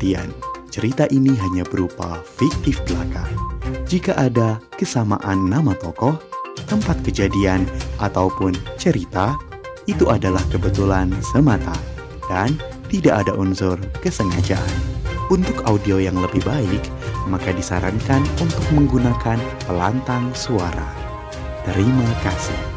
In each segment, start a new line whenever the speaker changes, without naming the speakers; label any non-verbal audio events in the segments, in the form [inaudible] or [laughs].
perhatian, cerita ini hanya berupa fiktif belaka. Jika ada kesamaan nama tokoh, tempat kejadian, ataupun cerita, itu adalah kebetulan semata dan tidak ada unsur kesengajaan. Untuk audio yang lebih baik, maka disarankan untuk menggunakan pelantang suara. Terima kasih.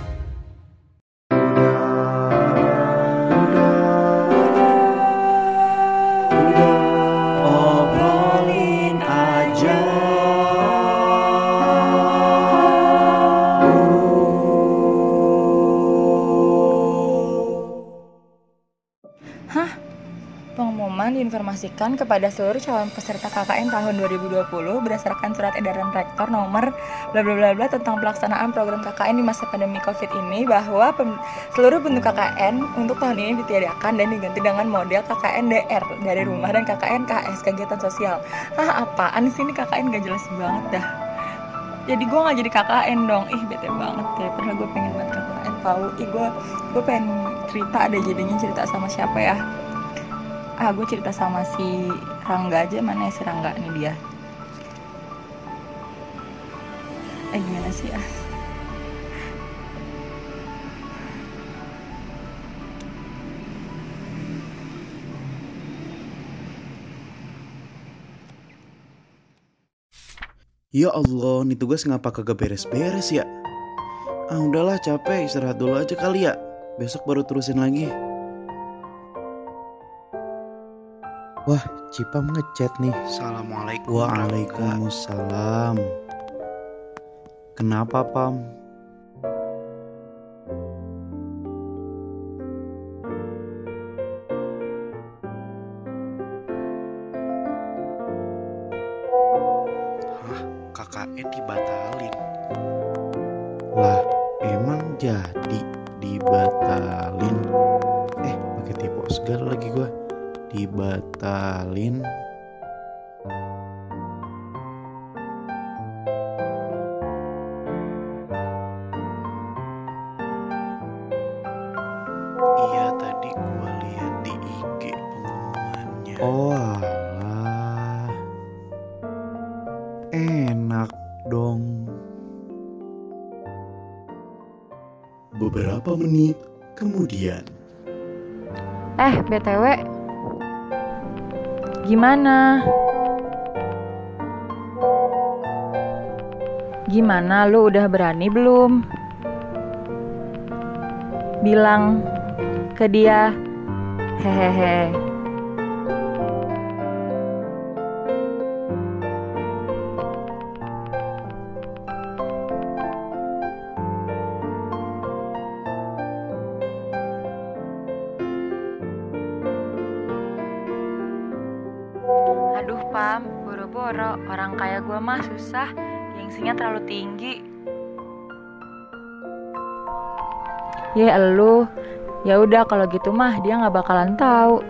Hah? Pengumuman diinformasikan kepada seluruh calon peserta KKN tahun 2020 berdasarkan surat edaran rektor nomor bla bla bla bla tentang pelaksanaan program KKN di masa pandemi Covid ini bahwa seluruh bentuk KKN untuk tahun ini ditiadakan dan diganti dengan model KKN DR dari rumah dan KKN KS kegiatan sosial. Ah apaan sih ini KKN gak jelas banget dah. Jadi gue nggak jadi KKN dong, ih bete banget ya. Padahal gue pengen banget KKN tahu. Ih gue gue pengen cerita ada jadinya cerita sama siapa ya? ah gue cerita sama si Rangga aja mana ya si Rangga nih dia eh gimana sih ah
Ya Allah, nih tugas ngapa kagak beres-beres ya? Ah udahlah capek, istirahat dulu aja kali ya. Besok baru terusin lagi. Wah, Cipam ngechat nih.
Assalamualaikum.
Waalaikumsalam. Kenapa, Pam?
Hah, KKN dibatalin.
Lah, emang jadi dibatalin? Eh, pakai tipe segala lagi gua. Dibatalin.
Iya tadi gua lihat di IG pengumumannya.
Oh Beberapa menit kemudian.
eh btw gimana? Gimana lu udah berani belum? Bilang ke dia. Hehehe Pam, boro-boro orang kaya gua mah susah, gengsinya terlalu tinggi. Ye elu, ya udah kalau gitu mah dia nggak bakalan tahu.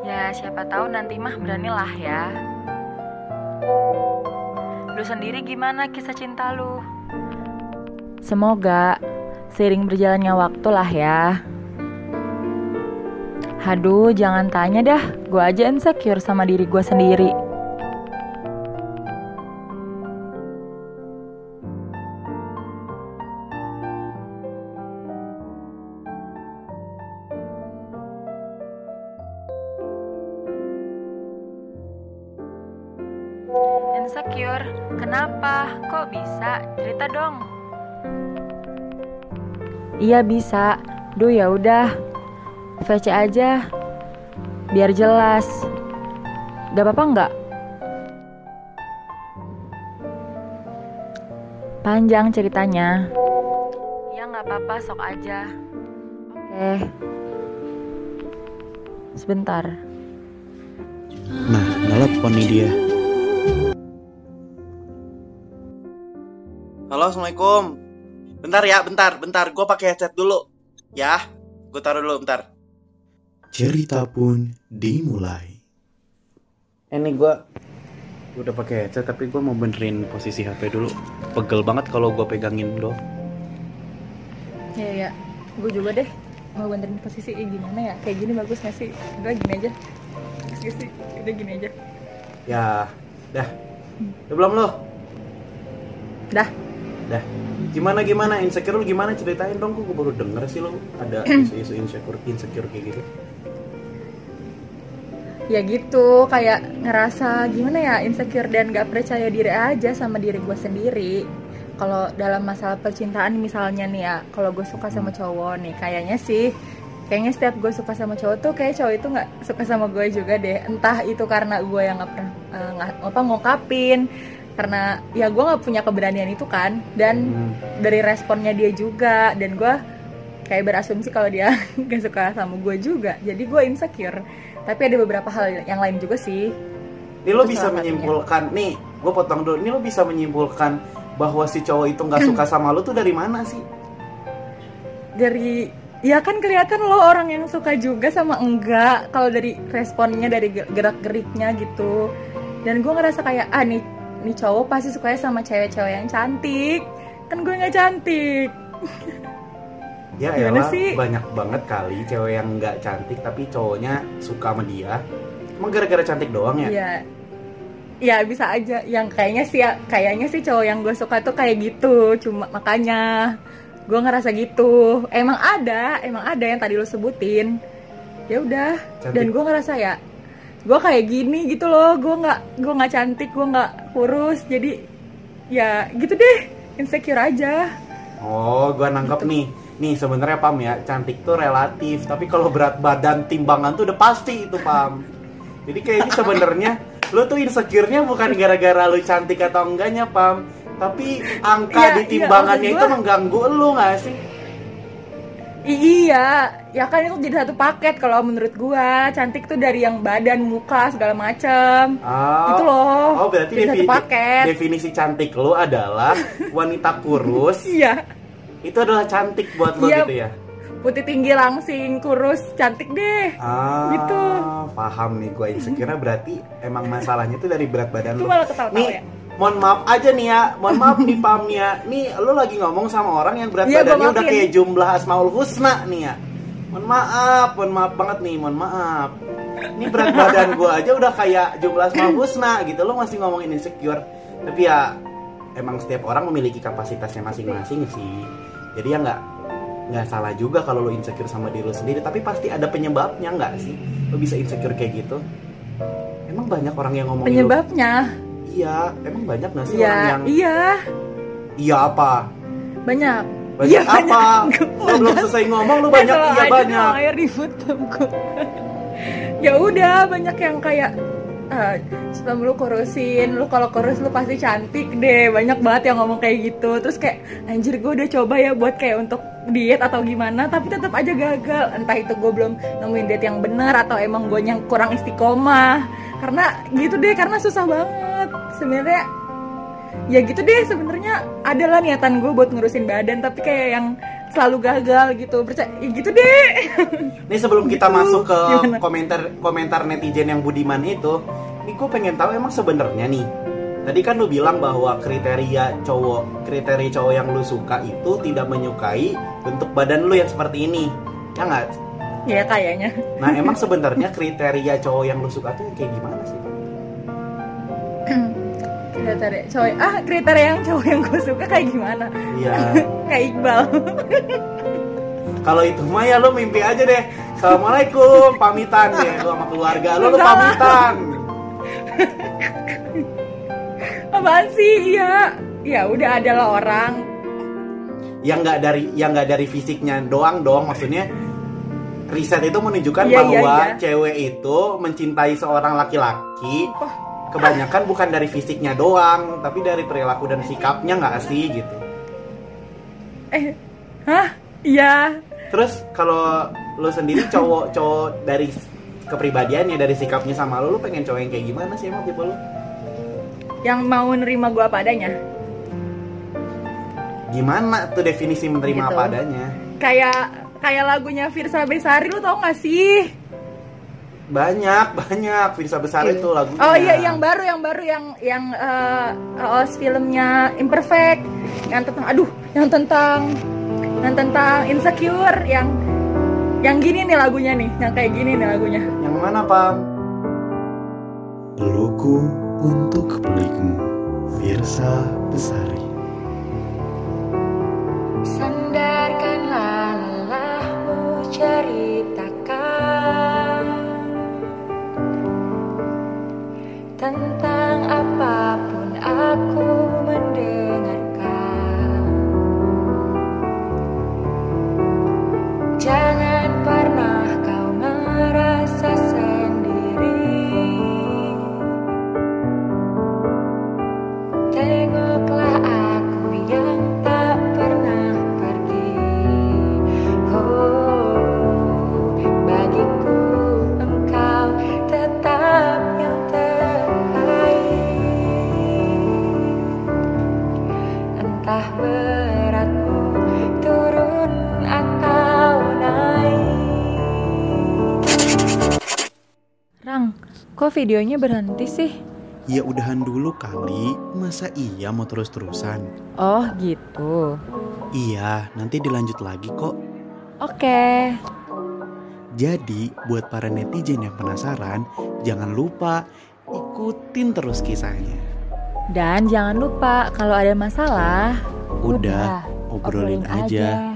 Ya siapa tahu nanti mah beranilah ya. Lu sendiri gimana kisah cinta lu? Semoga seiring berjalannya waktu lah ya. Haduh, jangan tanya dah. Gue aja insecure sama diri gue sendiri. Iya bisa. Duh ya udah. VC aja. Biar jelas. Gak apa-apa nggak? Panjang ceritanya. Ya nggak apa-apa, sok aja. Oke. Sebentar.
Nah, nelpon nih dia.
Halo, assalamualaikum. Bentar ya, bentar, bentar. Gue pakai headset dulu. Ya, gue taruh dulu bentar.
Cerita pun dimulai.
Ini gue udah pakai headset tapi gue mau benerin posisi HP dulu. Pegel banget kalau gue pegangin doang.
Iya ya, gue juga deh mau benerin posisi eh, gimana ya? Kayak gini bagus gak sih? Udah gini aja. Bagus gak sih? Udah gini aja.
Ya, dah. Udah belum lo?
Dah.
Dah. Gimana gimana insecure lu gimana ceritain dong gue baru denger sih lo ada [clears throat] isu-isu insecure insecure kayak gitu.
Ya gitu, kayak ngerasa gimana ya insecure dan gak percaya diri aja sama diri gue sendiri. Kalau dalam masalah percintaan misalnya nih ya, kalau gue suka sama cowok nih, kayaknya sih kayaknya setiap gue suka sama cowok tuh kayak cowok itu nggak suka sama gue juga deh entah itu karena gue yang nggak pernah eh, nggak apa ngungkapin karena ya gue nggak punya keberanian itu kan. Dan
Hmm.
dari responnya dia juga. Dan gue kayak berasumsi kalau dia [laughs] gak suka sama gue juga. Jadi gue insecure. Tapi ada beberapa hal yang lain juga sih.
Ini lo bisa menyimpulkan nih, gue potong dulu. Ini lo bisa menyimpulkan bahwa si cowok itu nggak suka sama lo tuh dari mana sih?
dari ya kan kelihatan lo orang yang suka juga sama enggak. Kalau dari responnya dari gerak geriknya gitu. Dan gue ngerasa kayak ah nih nih cowok pasti sukanya sama cewek-cewek yang cantik kan gue nggak cantik
Ya
Gimana
elah,
sih?
banyak banget kali cewek yang nggak cantik tapi cowoknya suka sama dia. Emang gara-gara cantik doang ya?
Iya. Ya bisa aja. Yang kayaknya sih ya, kayaknya sih cowok yang gue suka tuh kayak gitu. Cuma makanya gue ngerasa gitu. Emang ada, emang ada yang tadi lo sebutin. Ya udah. Dan gue ngerasa ya, gue kayak gini gitu loh. Gue nggak, gue nggak cantik, gue nggak kurus. Jadi ya gitu deh. Insecure aja.
Oh, gua nangkep
Gitu.
nih. Nih sebenarnya Pam ya, cantik tuh relatif, tapi kalau berat badan timbangan tuh udah pasti itu Pam. Jadi kayaknya sebenarnya [laughs] lu tuh insecure-nya bukan gara-gara lu cantik atau enggaknya Pam, tapi angka
Iya,
di
iya,
timbangannya
maksud
itu mengganggu lu nggak sih?
I- iya, ya kan itu jadi satu paket kalau menurut gua. Cantik tuh dari yang badan, muka, segala macam.
Oh,
Gitu loh.
Oh, berarti
Jadi satu
defi-
paket.
definisi cantik lu adalah [laughs] wanita kurus.
Iya.
itu adalah cantik buat lo
Iya.
gitu ya?
putih tinggi langsing kurus cantik deh
Ah,
Gitu.
paham nih gue insecure berarti emang masalahnya tuh dari berat badan
ketawa-tawa
Nih,
ya?
Mohon maaf aja nih ya, mohon maaf nih Pam nih ya. Nih, lu lagi ngomong sama orang yang berat
gua
badannya udah kayak jumlah Asmaul Husna nih ya. Mohon maaf, mohon maaf banget nih, mohon maaf. Ini berat badan gue aja udah kayak jumlah Asmaul Husna gitu. Lu masih ngomongin insecure. Tapi ya emang setiap orang memiliki kapasitasnya masing-masing sih. Jadi ya nggak nggak salah juga kalau lo insecure sama diri lo sendiri. Tapi pasti ada penyebabnya nggak sih? Lo bisa insecure kayak gitu. Emang banyak orang yang ngomongin lo-
penyebabnya
Iya, emang banyak nggak sih orang
iya
yang
iya.
Iya apa?
banyak.
Banyak
Iya,
apa? Lo belum selesai ngomong lu banyak
Kalau
iya banyak.
ayo ribut ya udah banyak yang kayak ah, sebelum lu kurusin lu kalau kurus lu pasti cantik deh. Banyak banget yang ngomong kayak gitu. Terus kayak anjir gue udah coba ya buat kayak untuk diet atau gimana tapi tetap aja gagal. Entah itu gue belum nemuin diet yang benar atau emang gue yang kurang istiqomah. Karena gitu deh karena susah banget sebenarnya ya gitu deh sebenarnya adalah niatan gue buat ngurusin badan tapi kayak yang selalu gagal gitu percaya ya gitu deh
Nih sebelum kita
Gitu.
masuk ke
Gimana?
komentar komentar netizen yang budiman itu, nih gue pengen tahu emang sebenarnya nih. Tadi kan lu bilang bahwa kriteria cowok, kriteria cowok yang lu suka itu tidak menyukai bentuk badan lu yang seperti ini. Ya nggak?
ya kayaknya
Nah emang sebenarnya kriteria cowok yang lu suka tuh kayak gimana sih?
Kriteria cowok ah kriteria yang cowok yang gue suka kayak gimana
Iya. [laughs]
kayak Iqbal
Kalau itu mah ya lu mimpi aja deh. Assalamualaikum, pamitan ya lu sama keluarga lu, lu
Enggak.
pamitan.
apaan sih iya ya udah adalah orang
Yang nggak dari yang nggak dari fisiknya doang dong, maksudnya riset itu menunjukkan
Iya, iya,
bahwa
iya.
cewek itu mencintai seorang laki-laki kebanyakan bukan dari fisiknya doang, tapi dari perilaku dan sikapnya nggak sih gitu.
eh hah iya
Terus kalau lu sendiri cowok-cowok dari kepribadiannya dari sikapnya sama lu, lu pengen cowok yang kayak gimana sih emang tipe lu?
yang mau nerima gue apa adanya
Gimana tuh definisi menerima
Gitu.
apa adanya?
kayak kayak lagunya Firsa Besari lu tau gak sih
Banyak, banyak. Vinsa besar
Iya.
itu lagunya.
Oh iya, yang baru, yang baru, yang yang eh OS filmnya Imperfect, yang tentang, aduh, yang tentang, yang tentang insecure, yang yang gini nih lagunya nih, yang kayak gini nih lagunya.
Yang mana, Pam? Pelukku untuk pelikmu, Virsa Besari.
Sandarkanlah lelahmu ceritakan videonya berhenti sih?
Ya udahan dulu kali, masa iya mau terus-terusan?
Oh gitu
Iya, nanti dilanjut lagi kok.
Oke
Jadi, buat para netizen yang penasaran, jangan lupa ikutin terus kisahnya.
Dan jangan lupa kalau ada masalah
Udah, obrolin aja.